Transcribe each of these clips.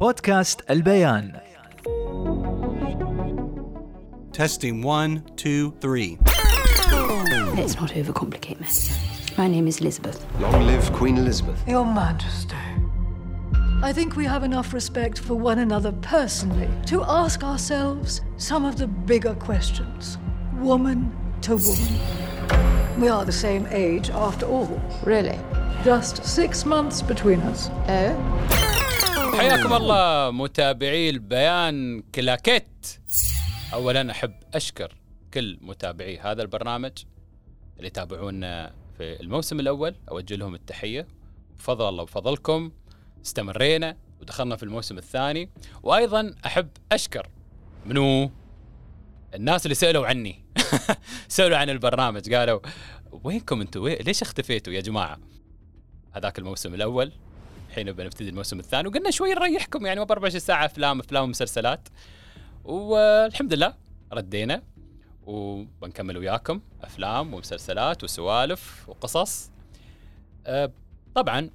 بودكاست البيان Testing one, two, three. Let's not overcomplicate matters. My name is Elizabeth. Long live Queen Elizabeth. Your Majesty. I think we have enough respect for one another personally to ask ourselves some of the bigger questions, woman to woman. We are the same age after all, Really? just six months between us. Oh? حياكم الله متابعي البيان كلاكيت. اولا أحب أشكر كل متابعي هذا البرنامج اللي يتابعونا في الموسم الأول. أوجه لهم التحية. بفضل الله وبفضلكم استمرينا ودخلنا في الموسم الثاني. وأيضا أحب أشكر منو؟ الناس اللي سألوا عني. سألوا عن البرنامج قالوا وينكم أنتم ليش اختفيتوا يا جماعة؟ هذاك الموسم الأول. الحين بنبتدي الموسم الثاني. وقلنا شوي نريحكم يعني ما ب 24 ساعه أفلام أفلام ومسلسلات. والحمد لله ردينا وبنكمل وياكم. أفلام ومسلسلات وسوالف وقصص. أه، طبعا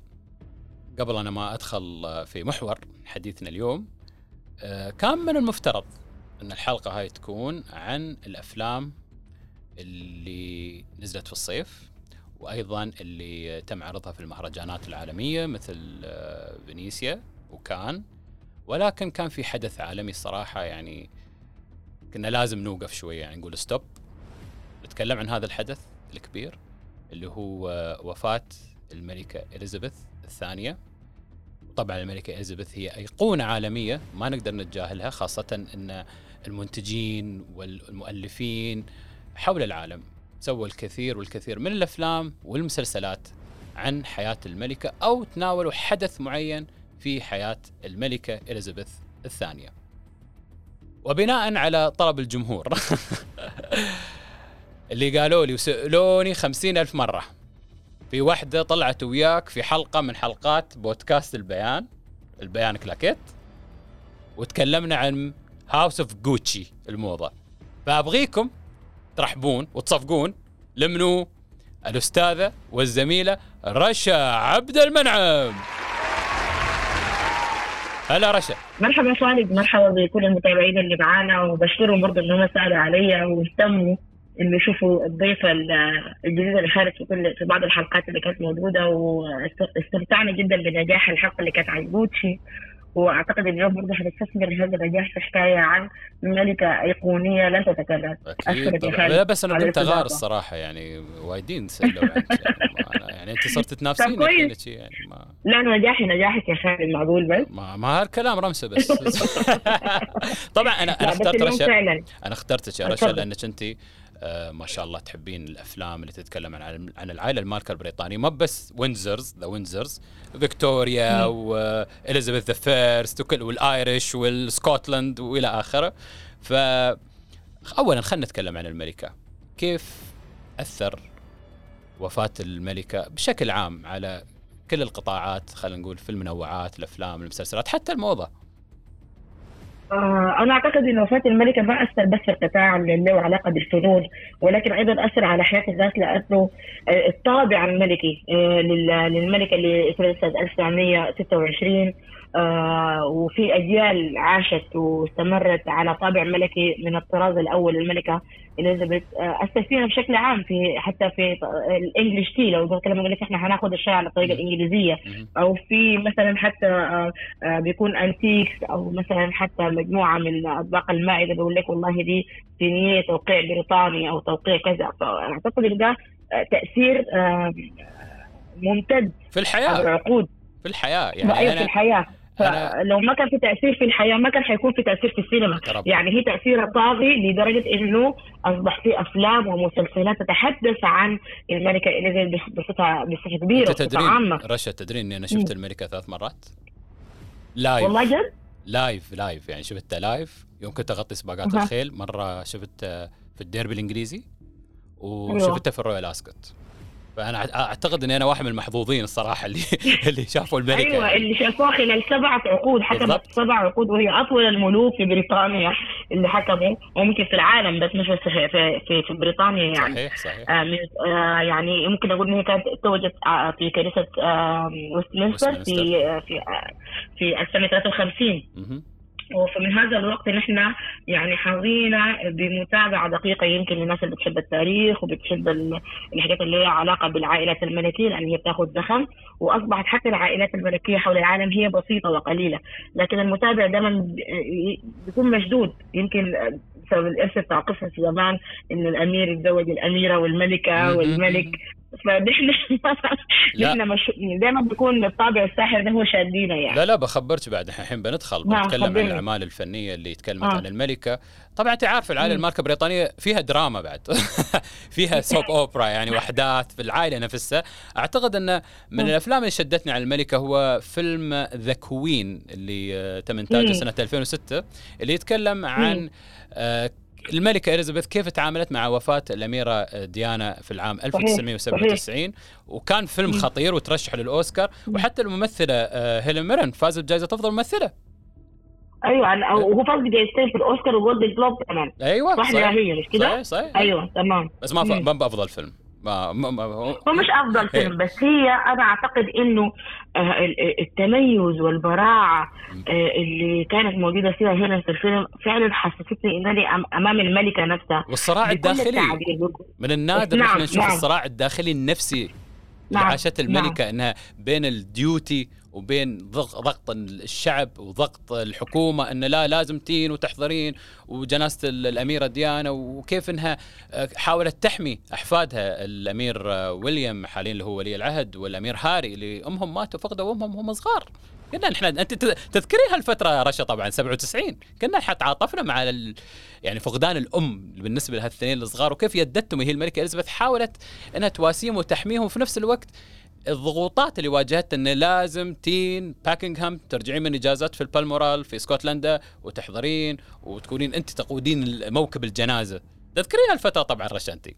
قبل أنا ما أدخل في محور حديثنا اليوم أه، كان من المفترض أن الحلقة هاي تكون عن الأفلام اللي نزلت في الصيف. وأيضا اللي تم عرضها في المهرجانات العالمية مثل آه، فينيسيا وكان. ولكن كان في حدث عالمي الصراحة يعني كنا لازم نوقف شوية يعني نقول ستوب. نتكلم عن هذا الحدث الكبير اللي هو آه، وفاة الملكة إليزابيث الثانية. طبعا الملكة إليزابيث هي أيقونة عالمية ما نقدر نتجاهلها خاصة إن المنتجين والمؤلفين حول العالم. سووا الكثير والكثير من الأفلام والمسلسلات عن حياة الملكة أو تناولوا حدث معين في حياة الملكة إليزابيث الثانية. وبناء على طلب الجمهور اللي قالوا لي وسألوني خمسين ألف مرة في واحدة طلعت وياك في حلقة من حلقات بودكاست البيان البيان كلاكيت وتكلمنا عن هاوس اوف جوتشي الموضة فأبغيكم ترحبون وتصفقون لمنو؟ الأستاذة والزميلة رشا عبد المنعم. هلا رشا. مرحبا خالد مرحبا بكل المتابعين اللي معانا وبشكرهم برضه إن هم سالوا عليا واهتموا انه يشوفوا الضيفه ال- الجديده اللي خارج في كل في بعض الحلقات اللي كانت موجودة واستمتعنا جدا بنجاح الحلقة اللي كانت عن جوتشي. وأعتقد اليوم برضه حنستثمر هذا النجاح في حكاية عن ملكة أيقونية لن تتكرر أكيد لا بس أنا كنت الاستضافة. الصراحة يعني وايدين سالوا عنك يعني, يعني أنت صرت شي يعني ما لا نجاحي نجاحك يا خالد معقول بس؟ ما, ما هالكلام رمسة بس. طبعا أنا أنا لا اخترت رشا أنا اخترتك يا رشا. لأنك أنت ما شاء الله تحبين الأفلام اللي تتكلم عن عن العائلة المالكة البريطانية. ما بس Windsors the Windsors فيكتوريا و Elizabeth the First وال Irish وال Scotland وإلى آخره. ف اولا خلينا نتكلم عن الملكة. كيف أثر وفاة الملكة بشكل عام على كل القطاعات خلينا نقول في المنوعات الأفلام المسلسلات حتى الموضة؟ آه، أنا أعتقد أن وفاة الملكة ما أثر بس في القطاع اللي له علاقة بالفنون ولكن أيضا أثر على حياة الناس لأنه آه، الطابع الملكي آه، لل- للملكة اللي اتولدت سنة 1926 آه، وفي أجيال عاشت واستمرت على طابع ملكي من الطراز الأول الملكة إليزابيث. آه، فيها بشكل عام في حتى في الإنجليش تي لو بتكلم أقول لك إحنا هناخد الشيء على الطريقة الإنجليزية. أو في مثلا حتى آه، آه، بيكون انتيكس أو مثلا حتى مجموعة من أطباق المائدة بيقول لك والله دي صينيه توقيع بريطاني أو توقيع كذا. فاعتقد إن ده آه، تأثير آه، ممتد في عبر الحياة عقود في الحياة يعني يعني في أنا- فلو ما كان في تأثير في الحياة ما كان حيكون في تأثير في السينما. طبعاً. يعني هي تاثيرها طاغي لدرجة إنه أصبح في أفلام ومسلسلات تتحدث عن الملكة إليزابيث بصفه بصفة كبيرة تدرين عامة. رشا تدرين إني أنا شفت الملكة ثلاث مرات؟ live والله جد؟ live live يعني شفتها live يوم كنت اغطي سباقات. الخيل مرة شفت في الديربي الإنجليزي أيوة. وشفتها في ال Royal Ascot. فأنا أعتقد إني أنا واحد من المحظوظين الصراحة اللي اللي شافوا الملكه أيوه يعني. اللي شافوها خلال سبعة عقود حكمت. سبع عقود وهي أطول الملوك في بريطانيا اللي حكموا وممكن في العالم بس مش بس في في, في, بريطانيا يعني صحيح صحيح آه من آه يعني ممكن أقول ان هي كانت توجت آه في كنيسه آه ويستمنستر في. آه في آه في 1953 وفمن هذا الوقت نحن يعني حظينا بمتابعة دقيقة يمكن للناس اللي بتحب التاريخ وبتحب ال- الحاجات اللي لها علاقة بالعائلات الملكية لأن هي بتاخذ زخم وأصبحت حتى العائلات الملكية حول العالم هي بسيطة وقليلة لكن المتابع دائما بيكون مشدود يمكن بسبب الإرث بتاع قصص زمان إن الأمير يتزوج الأميرة والملكة مهم. والملك فنحن. نحن مش دائما بيكون الطابع الساحر ده هو شادينا يعني لا لا بخبرك بعد الحين بندخل نعم، بنتكلم عن. الأعمال الفنية اللي تكلمت آه. عن الملكة طبعا أنت عارف العائلة. المالكة البريطانية فيها دراما بعد فيها soap opera يعني واحداث في العائلة نفسها أعتقد أن من. الأفلام اللي شدتني على الملكة هو فيلم The Queen اللي آه، تم إنتاجه. سنة 2006 اللي يتكلم عن آه، الملكة إليزابيث كيف تعاملت مع وفاة الأميرة ديانا في العام 1997 وكان فيلم. خطير وترشح للأوسكار وحتى الممثلة آه، هيلين ميرن فازت بجائزة أفضل ممثلة. أيوه أنا- وهو فاز بجائزتين في الأوسكار و Golden Globe كمان. أيوة صح يا هي مش كده؟ صحيح صحيح. أيوه تمام. بس ما ف... ما بأفضل فيلم. ما, ما, ما هو هو مش أفضل فيلم بس هي أنا أعتقد إنه آه، ال- التميز والبراعة آه، اللي كانت موجودة فيها هنا في الفيلم فعلا حسستني إنني أمام الملكة نفسها والصراع الداخلي. من النادر نعم، نحن نشوف نعم. الصراع الداخلي النفسي اللي نعم، عاشته الملكة إنها بين الديوتي وبين ضغ- ضغط الشعب وضغط الحكومة انه لا لازم تين وتحضرين وجنازة ال- الأميرة ديانا وكيف إنها آه، حاولت تحمي أحفادها. الأمير آه، ويليام حاليا اللي هو ولي العهد والأمير هاري اللي أمهم ماتوا فقدوا أمهم وهم صغار. كنا نحن أنت تذكرين هالفترة رشا طبعا 97 كنا إحنا تعاطفنا مع ال... يعني فقدان الأم بالنسبة لهالثنين الصغار وكيف يدتهم هي الملكة إليزابيث حاولت إنها تواسيهم وتحميهم وفي نفس الوقت. الضغوطات اللي واجهتها انه لازم تين باكنغهام ترجعين من إجازات في البالمورال في اسكتلندا وتحضرين وتكونين أنت تقودين موكب الجنازة. تذكرين هالفتره طبعا رشانتي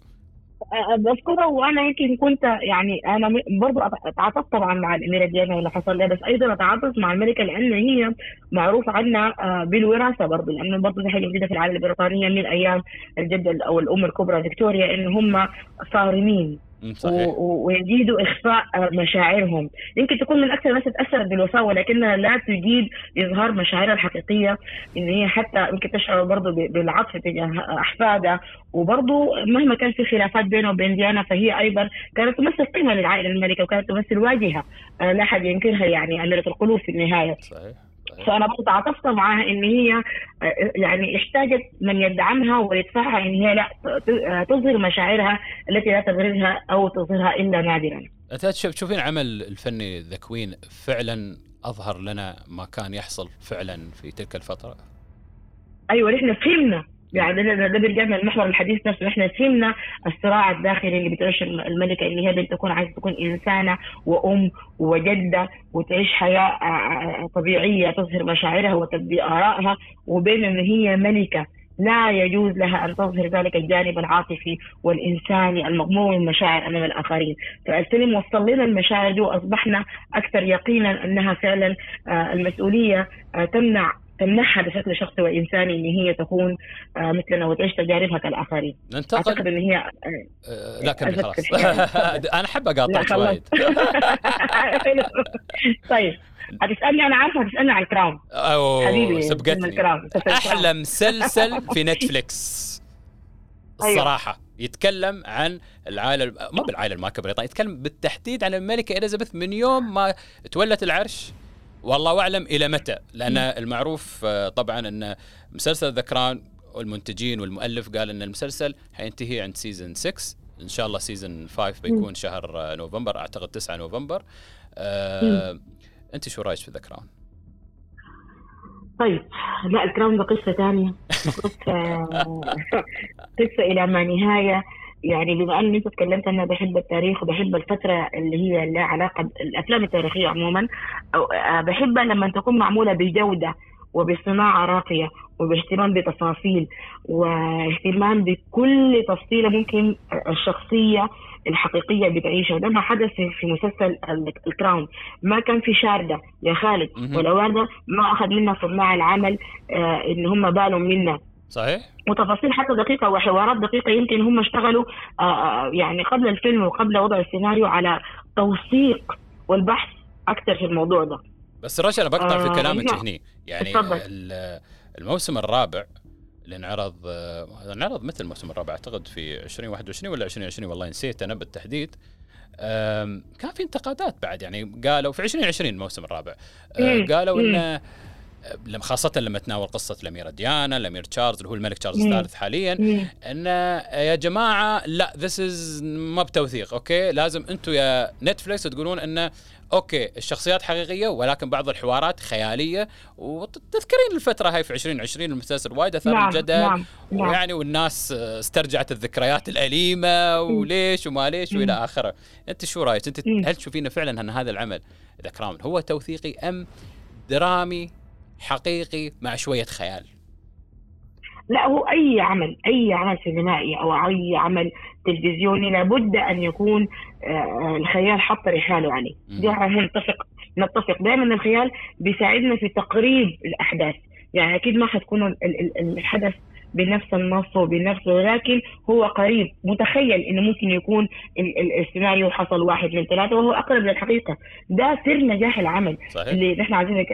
آه، بذكره وأنا يمكن كنت يعني أنا أت- اتعاطفت طبعا مع الأميرة ديانا واللي حصل لها بس أيضا أتعاطف مع الملكة لأن هي معروف عنها آه، بالوراثة برضو لأنه برضو دي حاجة جديدة في العائله البريطانية من أيام الجدة أو الأم الكبرى فيكتوريا إن هم صارمين. صحيح. و- ويجيدوا إخفاء مشاعرهم. يمكن تكون من أكثر الناس تاثرت بالوفاة ولكنها لا تجيد إظهار مشاعرها الحقيقية إن هي حتى يمكن تشعر برضه بالعطف تجاه أحفادها. وبرضه مهما كان في خلافات بينه وبين ديانا فهي أيضا كانت تمثل قيمة للعائلة الملكة وكانت تمثل واجهة. آه، لا أحد ينكرها يعني أميرة القلوب في النهاية. صحيح. فانا برضه تعاطفت معها إن هي آه، يعني احتاجت من يدعمها ويدفعها إن هي لا تظهر مشاعرها التي لا تبرزها أو تظهرها إلا نادرا. تشوفين عمل الفني ذا كوين فعلا أظهر لنا ما كان يحصل فعلا في تلك الفترة أيوه نحن فهمنا يعني ده, بيرجعنا لمحور الحديث نفسه. نحن فهمنا الصراع الداخلي اللي بتعيش الملكة اللي هي بنت تكون عايزة تكون إنسانة وأم وجدة وتعيش حياة آه، آه، طبيعية تظهر مشاعرها وتبدي آرائها وبين أن هي ملكة لا يجوز لها أن تظهر ذلك الجانب العاطفي والإنساني المضمون من المشاعر أمام الآخرين، فالفيلم وصل لنا المشاعر دي وأصبحنا أكثر يقينا أنها فعلا آه، المسؤولية آه، تمنع تمنحها بشكل شخصي وإنساني إن هي تكون آه، مثلنا وتعيش تجاربها كالآخرين. ننتقل أعتقد إن هي آه، آه، لا كمل خلاص. أنا أحب أقاطعك وايد طيب هتسألني أنا عارفه هتسألني على ال Crown. أوه حبيبي سبقتني. ال Crown. أحلى مسلسل في نتفليكس. أيوة. الصراحه يتكلم عن العائله ما بالعائله المالكه البريطانيه يتكلم بالتحديد عن الملكة إليزابيث من يوم ما تولت العرش. والله أعلم إلى متى. لأن المعروف آه، طبعا إن مسلسل The Crown والمنتجين والمؤلف قال إن المسلسل حينتهي عند season 6 إن شاء الله season 5 بيكون شهر آه، نوفمبر. أعتقد 9 نوفمبر. آه أنت شو رأيك في The Crown؟ طيب لا ال Crown ده قصه ثانية. قصه قصة إلى ما نهاية. يعني بما ان انت تكلمت أنا بحب التاريخ وبحب الفترة اللي هي لها علاقة بالأفلام التاريخية عموما أو آه، بحبها لما تكون معمولة بجوده وبصناعة راقية وباهتمام بتفاصيل واهتمام بكل تفصيلة ممكن الشخصية الحقيقية بتعيشها. وده ما حدث في- مسلسل ال- الكراون ما كان في شاردة يا خالد. ولا واردة ما أخذ منا صناع العمل آه إن هم بالهم منا صحيح وتفاصيل حتى دقيقة وحوارات دقيقة يمكن هم اشتغلوا آه، آه، يعني قبل الفيلم وقبل وضع السيناريو على توثيق والبحث أكثر في الموضوع ده بس رشا أنا بقطع في آه، كلامك نعم. هني يعني اتفضل. ال- الموسم الرابع اللي انعرض آه، انعرض متى الموسم الرابع أعتقد في 2021 ولا 2020 والله نسيت أنا بالتحديد كان في انتقادات بعد يعني قالوا في 2020 الموسم الرابع آه، مم. قالوا مم. إنه لما خاصة لما تناول قصة الأميرة ديانا الأمير تشارلز اللي هو الملك تشارلز. الثالث حاليا مم. إن يا جماعة لا this is ما بتوثيق okay لازم أنتم يا نتفلكس تقولون انه okay الشخصيات حقيقية ولكن بعض الحوارات خيالية وتذكرين الفترة هاي في 2020 المسلسل وايد أثار نعم الجدل نعم نعم ويعني والناس استرجعت الذكريات الأليمة وليش وما ليش وإلى. آخره أنت شو رأيك أنت. هل تشوفين فعلا إن هذا العمل The Crown هو توثيقي أم درامي حقيقي مع شوية خيال. لا هو أي عمل أي عمل سينمائي أو أي عمل تلفزيوني لابد أن يكون آه، الخيال حط رحاله عليه. دي إحنا نتفق نتفق دائما الخيال بيساعدنا في تقريب الأحداث. يعني أكيد ما حتكون ال- ال- ال- الحدث بنفس النص وبنفس ولكن هو قريب. متخيل إنه ممكن يكون ال- ال- السيناريو حصل واحد من ثلاثة وهو أقرب للحقيقة. ده سر نجاح العمل صحيح. اللي نحن عايزين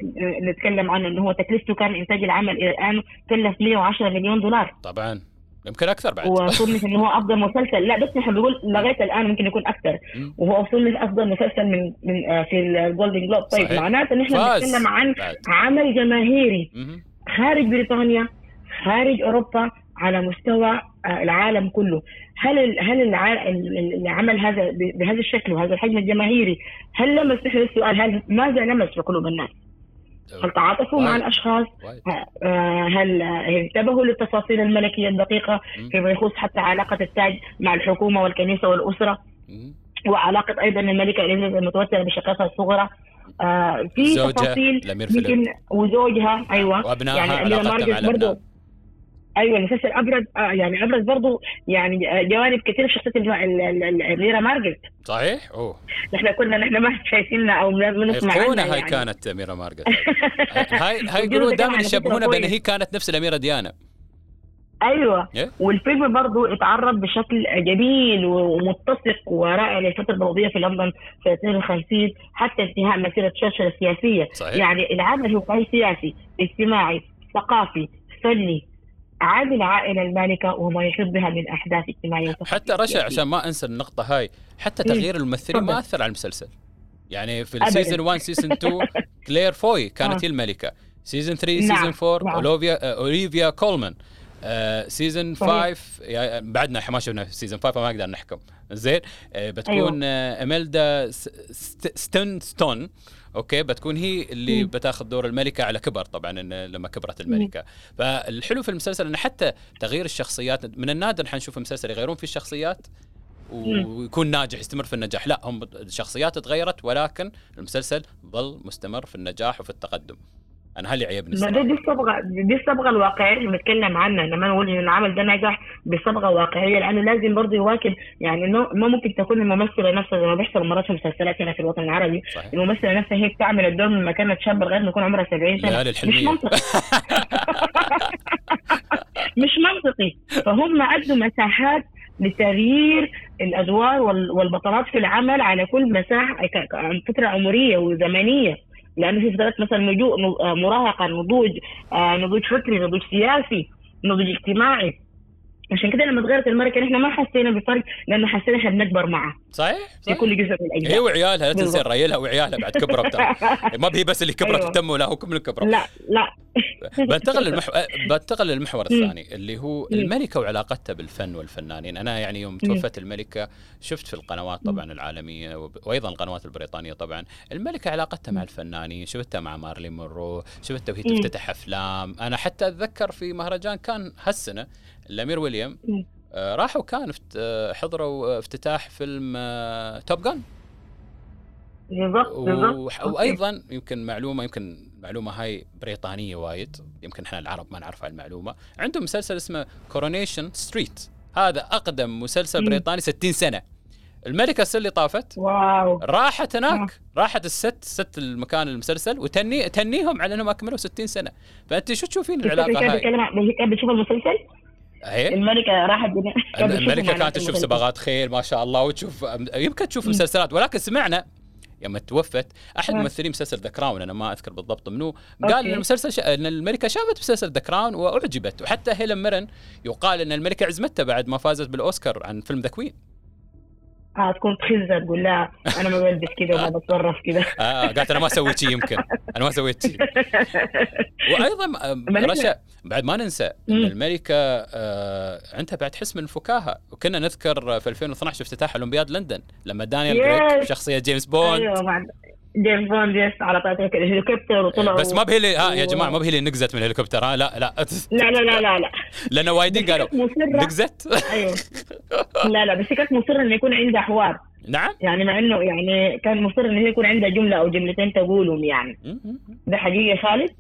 نتكلم عنه إنه هو تكلفته كان إنتاج العمل إلى الآن كلف 110 مليون دولار. طبعا. يمكن أكثر بعد. وصنف إنه هو أفضل مسلسل. لا بس نحن بنقول لغاية الآن ممكن يكون أكثر. مم. وهو صنف أفضل مسلسل من من آه، في الجولدن جلوب طيب. معناته نحن بنتكلم عن عمل جماهيري. خارج بريطانيا. خارج أوروبا على مستوى آه، العالم كله هل هل الع- ال- ال- العمل هذا بهذا الشكل وهذا الحجم الجماهيري هل لمس نحن السؤال هل ماذا لمس في قلوب الناس؟ هل تعاطفوا مع. الأشخاص؟ وايد. آه، هل آه، انتبهوا للتفاصيل الملكية الدقيقة. فيما يخص حتى علاقة التاج مع الحكومة والكنيسة والأسرة. وعلاقة أيضا الملكة إليزابيث المتوتره بشقتها الصغرى آه، في تفاصيل يمكن وزوجها أيوه وأبنائها يعني أميرة علاقتها مارجريت مع الابناء برضو أيوه المسلسل أبرز آه يعني أبرز برضه يعني آه، جوانب كثيرة في شخصية الاميره مارجريت صحيح؟ أوه. نحن كنا نحن ما شايفينها أو ما بنسمع عنها هاي يعني. كانت أميرة مارغريت. هاي هاي يقولوا يقولون دائما يشبهونها بأن. هي كانت نفس الأميرة ديانا. أيوه. إيه؟ والفيلم برضه اتعرض بشكل جميل ومتسق ورائع للفترة الضوئيه في لندن في 52 حتى انتهاء مسيرة تشرشل السياسية. صحيح. يعني العمل هو سياسي اجتماعي ثقافي فني. عن العائلة المالكة وما يحيط بها من أحداث اجتماعية وثقافية حتى رشا. عشان ما أنسى النقطة هاي حتى مم. تغيير الممثلين ما. أثر على المسلسل يعني في. ال season 1 season 2 كلير فوي كانت آه. هي الملكة season 3 نعم، season 4 نعم. اوليفيا آه، أوليفيا كولمان آه، season صحيح. 5 يعني بعدنا ما شفنا season 5 فما نقدر نحكم زين آه، بتكون أيوة. اميلدا ستونتون ستونتون okay بتكون هي اللي مم. بتاخذ دور الملكة على كبر طبعا إن لما كبرت الملكة. فالحلو في المسلسل انه حتى تغيير الشخصيات من النادر حنشوف مسلسل يغيرون فيه الشخصيات ويكون ناجح يستمر في النجاح. لا هم الشخصيات تغيرت ولكن المسلسل ظل مستمر في النجاح وفي التقدم. أنا هل يعيبني ما دي, الصبغه دي الصبغة الواقعية اللي بنتكلم عنها. لما نقول إن العمل ده نجح بصبغة واقعية لأنه لازم برضه يواكب يعني إنه ما ممكن تكون الممثلة نفسها زي ما بيحصل مرات في المسلسلات هنا في الوطن العربي. صحيح. الممثلة نفسها هي بتعمل الدور من ما كانت شابه لغاية ما يكون عمرها 70 سنة. ليالي مش منطقي. مش منطقي. فهم أدوا مساحات لتغيير الأدوار وال- والبطلات في العمل على كل مساحة عن فترة عمرية وزمنية. لأنه في فترات مثلا آه، مراهقة نضوج آه، نضوج فكري نضوج سياسي نضوج اجتماعي. عشان كده لما تغيرت الملكه نحن ما حسينا بفرق لأنه حسينا إحنا بنكبر معها صحيح, في صحيح. كل جزء من هي الاجزاء وعيالها لا تنسين بالضبط. ريلها وعيالها بعد كبروا ترى ما هي بس اللي كبرت أيوة. لا هو كم كبروا لا لا بنتقل للمحور بنتقل للمحور. الثاني اللي هو. الملكة وعلاقتها بالفن والفنانين أنا يعني يوم توفت الملكة شفت في القنوات طبعا العالمية وأيضا القنوات البريطانية طبعا الملكة علاقتها مع الفنانين شفتها مع مارلين مونرو شفتها وهي. تفتتح أفلام أنا حتى أتذكر في مهرجان كان هالسنة الامير ويليام. آه، راحوا كان آه، حضروا آه، افتتاح فيلم Top Gun بالضبط بالضبط. وأيضا يمكن معلومة يمكن المعلومه هاي بريطانية وايد يمكن إحنا العرب ما نعرف هالمعلومه عندهم مسلسل اسمه كورونيشن ستريت هذا أقدم مسلسل. بريطاني 60 سنة. الملكة السنة اللي طافت. واو. راحت هناك. راحت ال set ست المكان المسلسل وتهني تهنيهم على إنهم أكملوا 60 سنة. فأنت شو تشوفين العلاقة هاي؟ بتشوف المسلسل؟ هي الملكة راحت الملكة كانت تشوف. سباقات خيل ما شاء الله وتشوف يمكن تشوف مسلسلات ولكن سمعنا يوم توفت أحد آه. ممثلين مسلسل The Crown أنا ما أذكر بالضبط منو قال okay. إن المسلسل ش... إن الملكة شافت مسلسل The Crown وأعجبت وحتى هيلن ميرن يقال إن الملكة عزمتها بعد ما فازت بالأوسكار عن فيلم The Queen آه تكون تخزها تقول لها أنا ما بلبس كذا وما بتصرف كذا. آه قالت أنا ما سويت شيء يمكن. أنا ما سويت شيء وأيضا آه، رشا بعد ما ننسى إن. الملكه آه عندها بعد حس من الفكاهه وكنا نذكر في 2012 افتتاح أولمبياد لندن لما دانيال. كريج شخصية جيمس بوند. أيوه بعد جيمس بوند يس على طريقة الهليكوبتر وطلعوا بس ما بهي اللي ها يا جماعة ما بهي اللي نقزت من الهليكوبتر ها؟ لا لا. لا لا لا لا لا. لأن وايدين قالوا نقزت؟ أيوه. لا لا بس هي كانت مصرة إنه يكون عندها حوار. نعم. يعني مع إنه يعني كان مصر إنه هي يكون عندها جملة أو جملتين تقولهم يعني. ده حقيقي خالد؟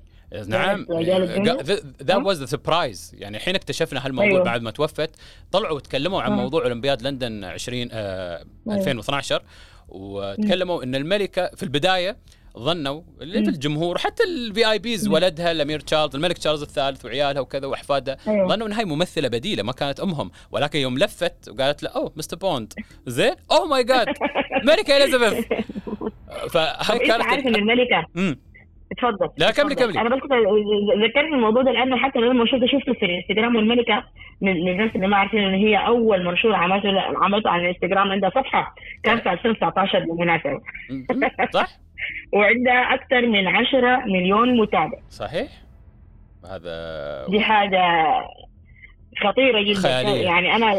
نعم. رجال الجنة. ذا واز ذا سربرايز يعني حين اكتشفنا هالموضوع أيوه. بعد ما توفت طلعوا وتكلموا عن. موضوع أولمبياد لندن 20 آه أيوه. 2012 وتكلموا إن الملكة في البداية ظنوا اللي في الجمهور حتى ال VIPs ولدها الأمير تشارلز الملك تشارلز الثالث وعيالها وكذا وأحفادها أيوه. ظنوا إنها ممثلة بديلة ما كانت أمهم. ولكن يوم لفت وقالت له oh Mister Bond. زين؟ oh my God. ملكة إليزابيث. فهاي طب انت عارف إن كانت مم. اتفضل لا، كملي-. كملي. أنا بس ذكرت الموضوع ده لأنه حتى لما شفته شفته في الانستغرام والملكة من الناس اللي ما عارفين إن هي أول منشور عملته عملته على الانستغرام عندها صفحة كان في 2019 بالمناسبه. صح وعندها أكثر من 10 مليون متابع صحيح هذا دي حاجة خطيرة جدا. خيالية. يعني أنا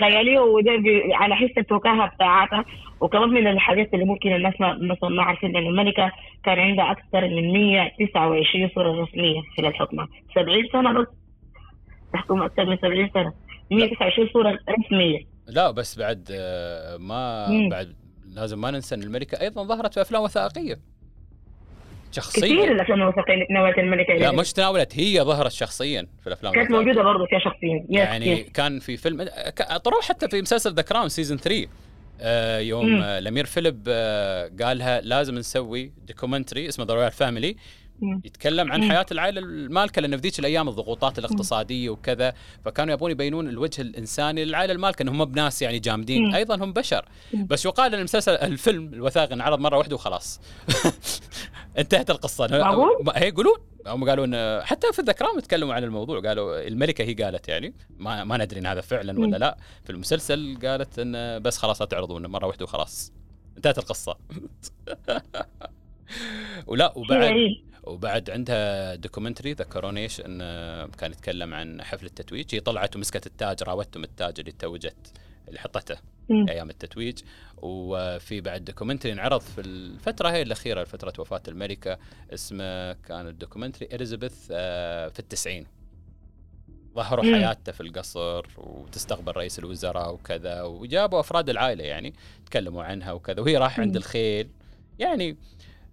خيالية وده على حس الفكاهه بتاعتها وكمان من الحاجات اللي ممكن الناس ما مثلا ما عارفين إن الملكة كان عندها أكثر من 129 صورة رسمية خلال حكمها 70 سنة بس. تحكم أكثر من 70 سنة. 129 صورة رسمية. لا بس بعد آه، ما. بعد لازم ما ننسى إن الملكة أيضا ظهرت في أفلام وثائقية. كثير شخصيا الأفلام الوثائقية تناولت الملكة لا. مش تناولت هي ظهرت شخصيا في الأفلام كانت. موجودة برضه فيها شخصيا يعني yes. كان في فيلم طروه حتى في مسلسل The Crown season 3 آه يوم مم. آه الأمير فيليب آه قالها لازم نسوي documentary اسمه The Royal Family. يتكلم عن. حياة العائلة المالكة لأن في ذيك الأيام الضغوطات الاقتصادية وكذا فكانوا يبون يبينون الوجه الإنساني للعائلة المالكة إنهم بناس يعني جامدين. أيضا هم بشر. بس يقال إن المسلسل الفيلم الوثائقي انعرض مرة واحدة وخلاص انتهت القصة. معقول؟ هي يقولون هم قالوا ان حتى في الذكرام تكلموا عن الموضوع قالوا الملكة هي قالت يعني ما ما ندري إن هذا فعلا ولا. لا. في المسلسل قالت إن بس خلاص لا تعرضون مرة واحدة وخلاص. انتهت القصة. ولا وبعد وبعد عندها documentary The Coronation كان يتكلم عن حفل التتويج. هي طلعت ومسكت التاج راوتهم التاج اللي توجت اللي حطته مم. أيام التتويج وفي بعد documentary انعرض في الفترة هي الأخيرة فترة وفاة الملكه اسمه كان ال documentary اليزابيث آه، في التسعين ظهروا مم. حياتها في القصر وتستقبل رئيس الوزراء وكذا وجابوا أفراد العائلة يعني تكلموا عنها وكذا وهي راح عند. الخيل يعني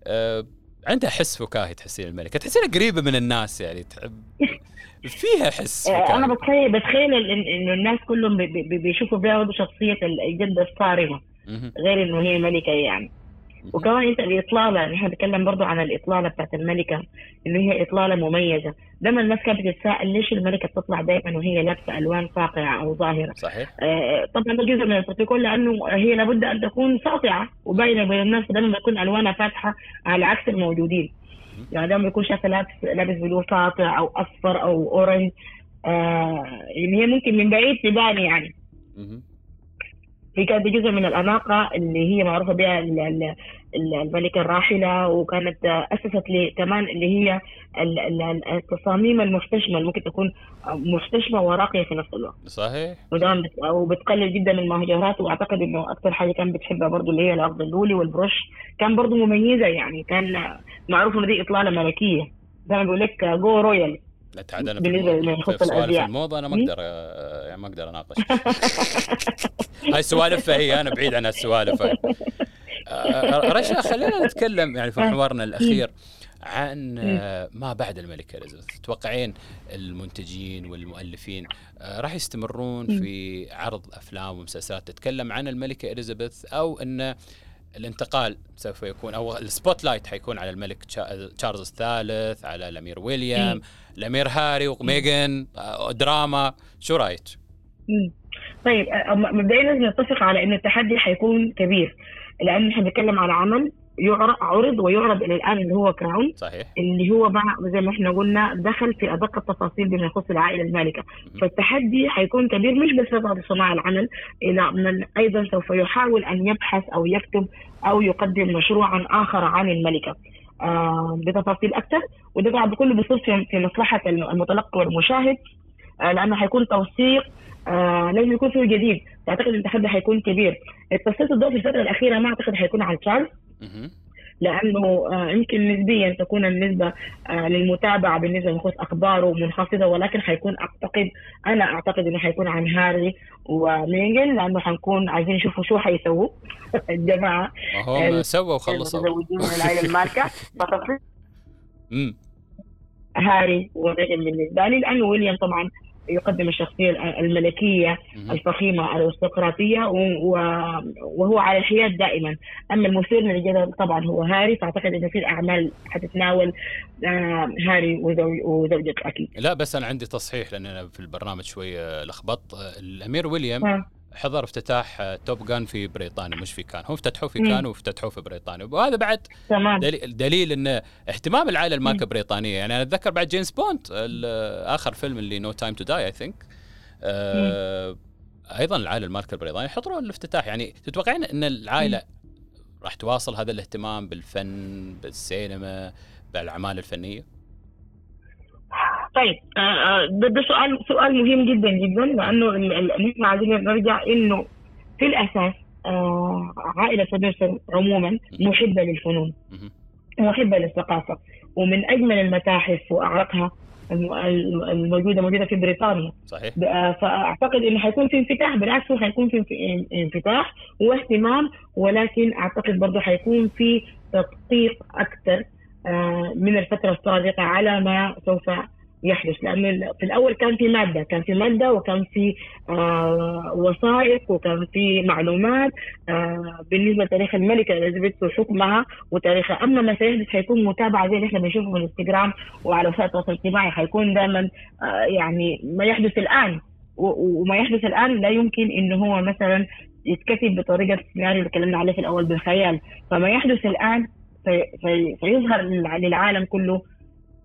آه عندها حس فكاهي تحسين الملكة تحسينها قريبة من الناس يعني تحب فيها حس آه، فكاهي أنا بتخيل بتخيل إنه الناس كلهم بي- بي- بيشوفوا فيها شخصية الجده الصارمة. غير إنه هي ملكة يعني وكمان انت الاطلاله نحن بنتكلم برضه عن الإطلالة بتاعت الملكة إنه هي إطلالة مميزة. دائما الناس كانت بتتساءل ليش الملكة بتطلع دائما وهي لابسة ألوان فاقعة أو ظاهرة. صحيح. آه، طبعا ده جزء من البروتوكول لأنه هي لابد أن تكون ساطعه وباينة بين الناس دائما بتكون ألوانها فاتحة على عكس الموجودين. يعني دائما بيكون شايفه لابس لابس blue ساطع أو أصفر أو orange. آه يعني هي ممكن من بعيد تبان يعني. هي كانت جزء من الأناقة اللي هي معروفة بها ال- ال- ال- الملكة الراحلة وكانت أسست لي كمان اللي هي ال- ال- التصاميم المحتشمة اللي ممكن تكون محتشمة وراقية في نفس الوقت. صحيح. ودائما بت- وبتقلل جدا من المجوهرات وأعتقد إنه أكثر حاجة كان بتحبها برضه اللي هي الاخضر اللولي وال brooch كان برضه مميزة يعني كان معروف إنه دي إطلالة ملكية. زي ما بقول لك جو royal لا تعال أنا سوالف الأزياء. الموضة أنا ما. أقدر آه، يعني ما أقدر أناقش. هاي سوالفها هي أنا بعيد عن هالسوالف هاي. آه، رشا خلينا نتكلم يعني في محورنا الأخير عن آه، ما بعد الملكه اليزابيث تتوقعين المنتجين والمؤلفين آه، راح يستمرون في عرض أفلام ومسلسلات تتكلم عن الملكه اليزابيث أو إن الانتقال سوف يكون أو ال spotlight حيكون على الملك تشا- تشارلز الثالث على الأمير ويليام الأمير هاري وميغان آه، دراما. شو رأيك؟ طيب م- مبدئيا لازم نتفق على إن التحدي حيكون كبير لأن إحنا بنتكلم على عمل عرض ويعرض إلى الآن اللي هو Crown صحيح؟ اللي هو مع زي ما إحنا قلنا دخل في أدق التفاصيل بما يخص العائلة المالكة. فالتحدي حيكون كبير مش بس بعد صناع العمل إلى من أيضا سوف يحاول أن يبحث أو يكتب أو يقدم مشروعا آخر عن الملكة. آه بتفاصيل أكثر. وده طبعا بكل بصير في في مصلحه المتلقي والمشاهد. آه لأنه حيكون توثيق آه لازم يكون فيه جديد. فاعتقد إن التحدي حيكون كبير. التسليط الضوء في الفترة الأخيرة ما أعتقد حيكون على تشارلز. لأنه آه، يمكن نسبيا تكون النسبة آه، للمتابعة بالنسبة لخصوص أخباره منخفضه ولكن حيكون أعتقد أنا أعتقد إنه حيكون عن هاري وميغن لأنه حنكون عايزين نشوفوا شو حيسووا الجماعة. ما هم سووا وخلصوا. المتزوجين من العائلة المالكه فتصير هاري وميغن بالنسبة لي لأنه ويليام طبعا يقدم الشخصية الملكية مهم. الفخيمة الأرستقراطية و- و- وهو على الحياد دائما أما المثير للجدل طبعا هو هاري فأعتقد إنه في الاعمال حتتناول آه، هاري وزوج- وزوجته أكيد لا بس أنا عندي تصحيح لأن أنا في البرنامج شوية لخبطت آه، الأمير ويليام. حضر افتتاح آه، Top Gun في بريطانيا مش في كان هم افتتحوه في. كان وافتتحوه في بريطانيا. وهذا بعد تمام. دليل, دليل إن اهتمام العائلة المالكة بريطانيه يعني أنا أتذكر بعد جيمس بوند آخر فيلم اللي No Time to Die I think أيضا العائلة المالكة البريطانية حضروا الافتتاح. يعني تتوقعين إن العائلة راح تواصل هذا الاهتمام بالفن بالسينما بالأعمال الفنية؟ طيب آه، آه، ده, ده سؤال سؤال مهم جدا جدا لأنه نحن عايزين نرجع إنه في الأساس آه، عائلة فيدرسون عموما محبة للفنون. محبة للثقافة ومن أجمل المتاحف وأعرقها الم- الم- الموجودة موجودة في بريطانيا صحيح فأعتقد إنه حيكون في انفتاح بالعكس هو حيكون في انف- انفتاح واهتمام ولكن أعتقد برضه حيكون في تدقيق أكثر من الفترة السابقة على ما سوف يحدث لأنه ال- في الأول كان في مادة كان في مادة وكان في آه، وثائق وكان في معلومات آه، بالنسبة لتاريخ الملكه إليزابيث وحكمها وتاريخها أما ما سيحدث حيكون متابعة زي اللي إحنا بنشوفه في الانستغرام وعلى وسائل التواصل الاجتماعي حيكون دائما آه، يعني ما يحدث الآن و- وما يحدث الآن لا يمكن انه هو مثلا يتكتب بطريقة السيناريو اللي تكلمنا عليه في الأول بالخيال. فما يحدث الآن في في فيظهر للع- للعالم كله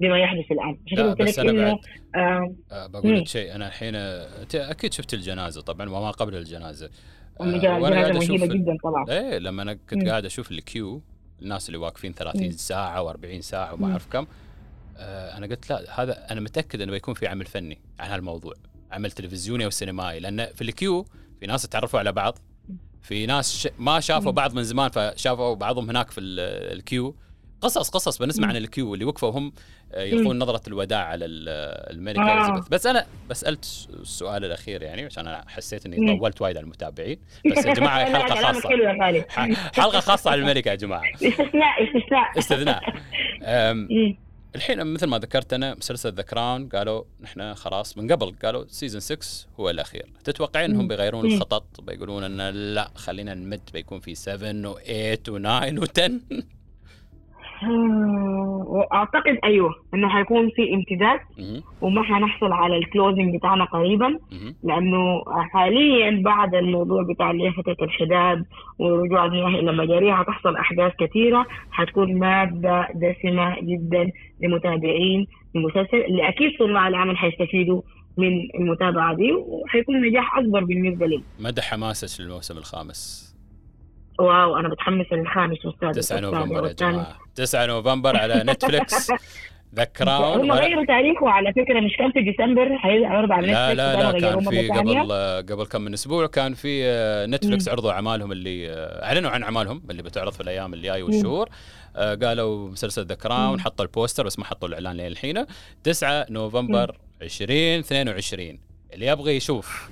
بما يحدث الآن عشان كده قلت لك إنه آه بقول. لك شيء أنا الحين أكيد شفت الجنازة طبعا وما قبل الجنازة قاعد مهيبة أشوف- جدا طبعا إيه لما أنا كنت مم. قاعد أشوف الكيو الناس اللي واقفين 30 مم. ساعة و40 ساعة وما. أعرف كم آه أنا قلت لا هذا أنا متأكد إنه بيكون في عمل فني عن هالموضوع عمل تلفزيوني أو سينمائي لأن في ال queue في ناس تعرفوا على بعض في ناس ش... ما شافوا. بعض من زمان فشافوا بعضهم هناك في ال- ال queue قصص قصص بنسمع. عن ال queue اللي وقفوا وهم آه، يلقون نظرة الوداع على ال- الملكه آه. اليزابيث بس أنا بسألت السؤال الأخير يعني عشان أنا حسيت إني. طولت وايد على المتابعين بس يا جماعة حلقة خاصة حلقة خاصة على الملكه يا جماعة استثناء استثناء استثناء. الحين مثل ما ذكرت أنا مسلسل The Crown قالوا نحن خلاص من قبل قالوا season 6 هو الأخير تتوقعين انهم. بيغيرون. الخطط بيقولون إن لا خلينا نمد بيكون في 7 و8 و9 و10 آه، اعتقد أيوه إنه حيكون في امتداد وما حنحصل على ال closing بتاعنا قريبا لأنه حاليا بعد الموضوع بتاع اللي فترة الحداد ورجوع المياه إلى مجاريها حتحصل أحداث كثيرة حتكون مادة دسمة جدا لمتابعين المسلسل اللي أكيد صناع العمل حيستفيدوا من المتابعة دي وحيكون نجاح أكبر بالنسبة لي. مدى حماسك للموسم الخامس؟ wow أنا متحمس للخامس والسادس 9 والسابع نوفمبر يا. جماعة. 9 نوفمبر على نتفلكس The Crown هم غيروا تاريخه على فكرة مش كان في ديسمبر هيعرض على لا نتفلكس لا لا كان في. قبل آه، قبل كم من أسبوع كان في آه، نتفلكس عرضوا أعمالهم اللي آه، أعلنوا عن أعمالهم اللي بتعرض في الأيام الجايه والشهور. آه، قالوا مسلسل The Crown حطوا ال poster بس ما حطوا الإعلان لين الحين 9 نوفمبر 2022 اللي يبغى يشوف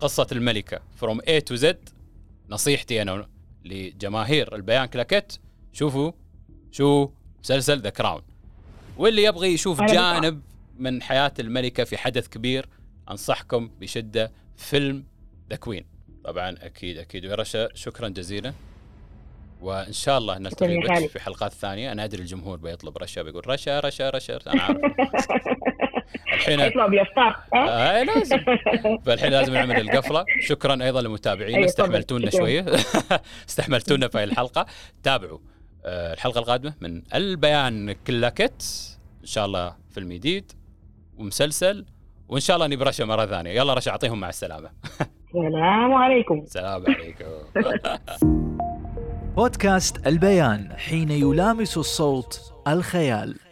قصة الملكة from A to Z نصيحتي أنا لجماهير البيان كلاكيت شوفوا شو مسلسل The Crown واللي يبغي يشوف جانب من حياة الملكة في حدث كبير أنصحكم بشدة فيلم ذا كوين طبعا أكيد أكيد. ورشا شكرا جزيلا. وإن شاء الله نلتقي بك. في حلقات ثانية. أنا أدري الجمهور بيطلب رشا بيقول رشا رشا رشا أنا عارف. الحين يطلع بيفطر ها؟ آه لازم. فالحين لازم نعمل القفلة. شكرا أيضا لمتابعينا أيوة،. استحملتونا. شوية. استحملتونا في هاي الحلقة. تابعوا آه، الحلقة القادمة من البيان كلاكت إن شاء الله فيلم جديد ومسلسل. وإن شاء الله نبي رشا مرة ثانية. يلا رشا أعطيهم مع السلامة. السلام عليكم. السلام عليكم. بودكاست البيان حين يلامس الصوت الخيال.